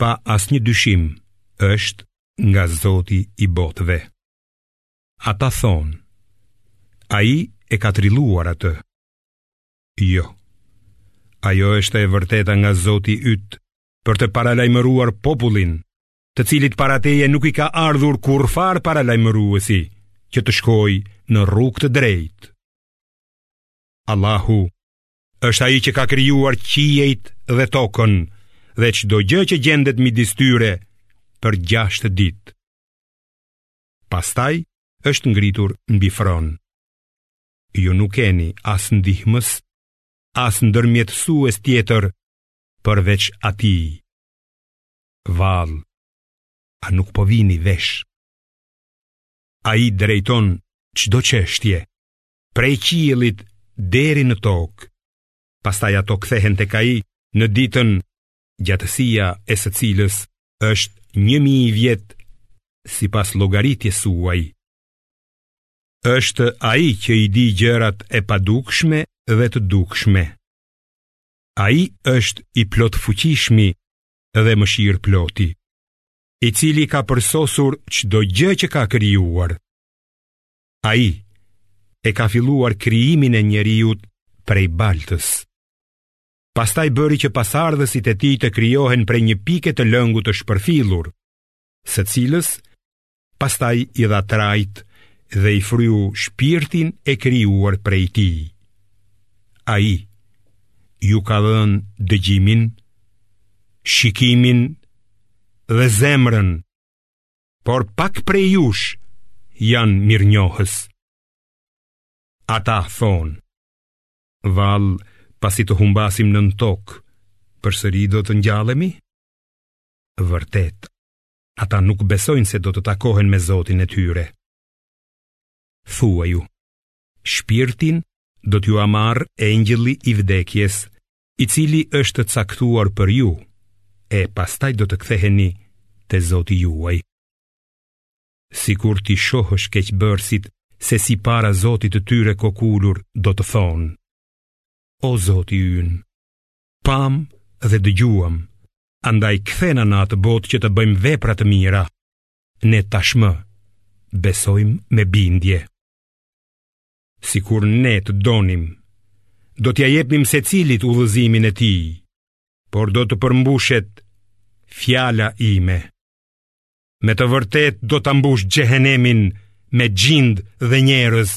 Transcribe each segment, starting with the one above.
pa asnjë dyshim është nga Zoti i botëve. Ata thonë, ai e ka trilluar atë? Jo, ajo është e vërteta nga Zoti yt për të paralajmëruar popullin, të cilit para teje nuk i ka ardhur kurrfarë paralajmëruesi që të shkojë në rrugë të drejtë. Allahu është ai që ka krijuar qiejt dhe tokën dhe çdo gjë që gjendet midis tyre për 6 ditë. Pastaj është ngritur mbi fron. Ju nuk keni as ndihmës, as ndërmjetësues tjetër përveç atij. Vallë, a nuk po vini vesh? Ai drejton çdo çështje, prej qiellit deri në tokë. Pastaj ato kthehen tek ai në ditën gjatësia e së cilës është një mijë vjet sipas llogaritjes suaj. Është ai që i di gjërat e padukshme dhe të dukshme. Ai është i plotfuqishmi dhe mëshirëploti, i cili ka përsosur çdo gjë që ka krijuar. Ai e ka filluar krijimin e njeriut prej baltës. Pastaj bëri që pasardhësit e tij të krijohen prej një pike të lëngut të shpërfillur, së cilës pastaj i dha trajtë dhe i fryu shpirtin e krijuar prej tij. Ai ju ka dhënë dëgjimin, shikimin dhe zemrën por pak prej jush janë mirënjohës. Ata thonë, vallë pasi të humbasim nën tokë, përsëri do të ngjallemi? Vërtet, ata nuk besojnë se do të takohen me Zotin e tyre. Thuaju, shpirtin do t'jua marrë engjëlli i vdekjes i cili është caktuar për ju, e pastaj do të ktheheni te Zoti juaj. Sikur t'i shohësh keqbërësit se si para Zotit të tyre kokulur do të thonë, O Zoti ynë, pamë dhe dëgjuam, andaj kthena në atë botë që të bëjmë vepra të mira, ne tashmë besojmë me bindje. Sikur ne të donim, do t'ia jepnim secilit udhëzimin e tij, por do të përmbushet fjala ime. Me të vërtetë do ta mbush xhehenemin me xhind dhe njerëz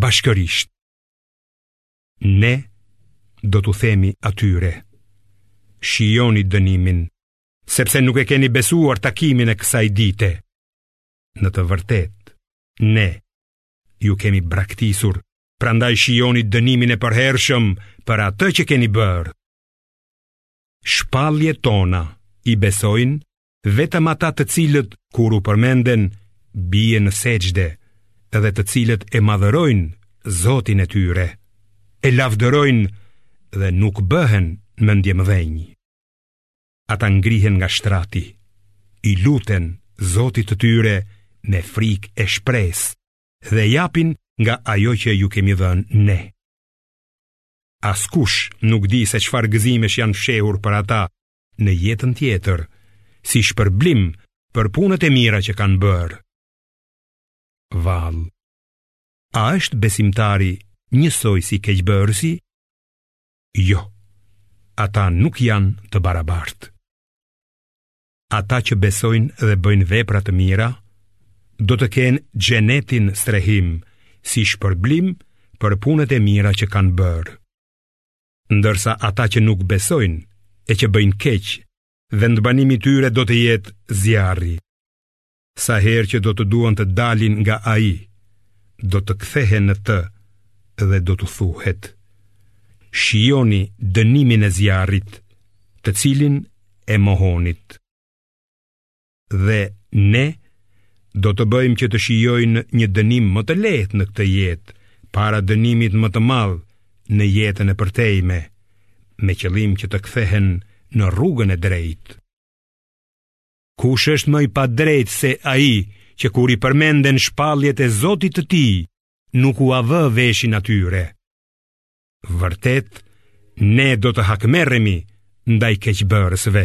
bashkërisht. Ne do t'u themi atyre, shijoni dënimin, sepse nuk e keni besuar takimin e kësaj dite. Në të vërtetë, ne, ju kemi braktisur, prandaj shijoni dënimin e përhershëm për atë që keni bërë. Shpalljet tona i besojnë vetëm ata të cilët kur u përmenden bien në sexhde dhe të cilët e madhërojnë Zotin e tyre, e lavdërojnë dhe nuk bëhen mendjemëdhenj. ata ngrihen nga shtrati, i luten Zotit të tyre me frikë e shpresë dhe japin nga ajo që u kemi dhënë ne. Askush nuk di se çfarë gëzimesh janë fshehur për ata në jetën tjetër, si shpërblim për punët e mira që kanë bërë. Vallë, a është besimtari njësoj si keqbërësi? Jo, ata nuk janë të barabartë. Ata që besojnë dhe bëjnë vepra të mira, do të kenë xhenetin strehim si shpërblim për punët e mira që kanë bërë. Ndërsa ata që nuk besojnë e që bëjnë keq, vendbanimi i tyre do të jetë zjarri. sa herë që do të duan të dalin nga ai, do të kthehen në të dhe do t'u thuhet: Shijoni dënimin e zjarrit, të cilin e mohonit. Dhe ne do të bëjmë që të shijojnë një dënim më të lehtë në këtë jetë, para dënimit më të madh në jetën e përtejme, me qëllim që të kthehen në rrugën e drejtë. Kush është më i padrejtë se ai që kur i përmenden shpalljet e Zotit të tij, nuk ua vë veshin atyre. Vërtet, ne do të hakmerremi ndaj keqbërësve.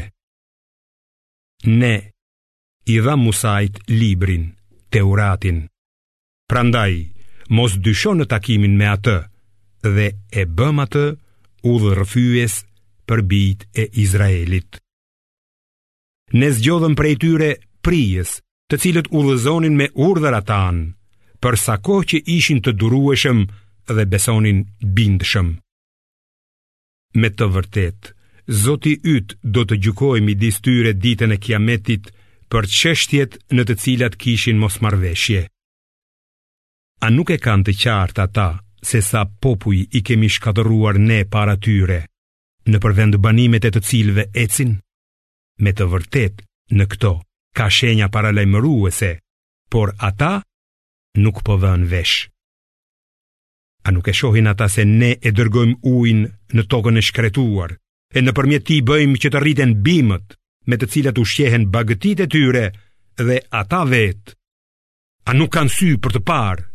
Ne i dhamë Musait librin, Teuratin. Prandaj, mos dysho në takimin me atë dhe e bëmë atë udhërrëfyes për bijtë e Izraelit. Ne zgjodhëm prej tyre prijës, të cilët udhëzonin me urdhrat tanë, për sa kohë që ishin të durueshëm dhe besonin bindshëm. Me të vërtetë, Zoti yt do të gjykojë midis tyre ditën e Kiametit për çështjet në të cilat kishin mosmarrëveshje. A nuk e kanë të qartë ata se sa popuj i kemi shkatërruar ne para tyre, nëpër vendbanimet e të cilëve ecin? Me të vërtetë në këto ka shenja paralajmëruese, por ata nuk po vënë vesh. A nuk e shohin ata se ne e dërgojmë ujin në tokën e shkretuar, e nëpërmjet tij bëjmë që të rriten bimët, me të cilat ushqehen bagëtitë e tyre dhe ata vetë, a nuk kanë sy për të parë?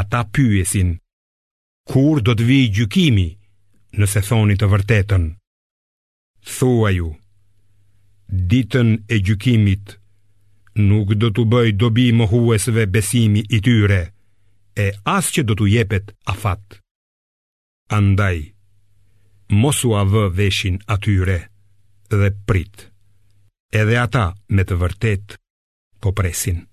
Ata pyesin, kur do të vijë gjykimi, nëse thoni të vërtetën? Thuaju, ditën e gjykimit nuk do t'u bëjë dobi mohuesve besimi i tyre, e as që do t'u jepet afat. Andaj, mos ua vë veshin atyre dhe prit, edhe ata me të vërtetë po presin.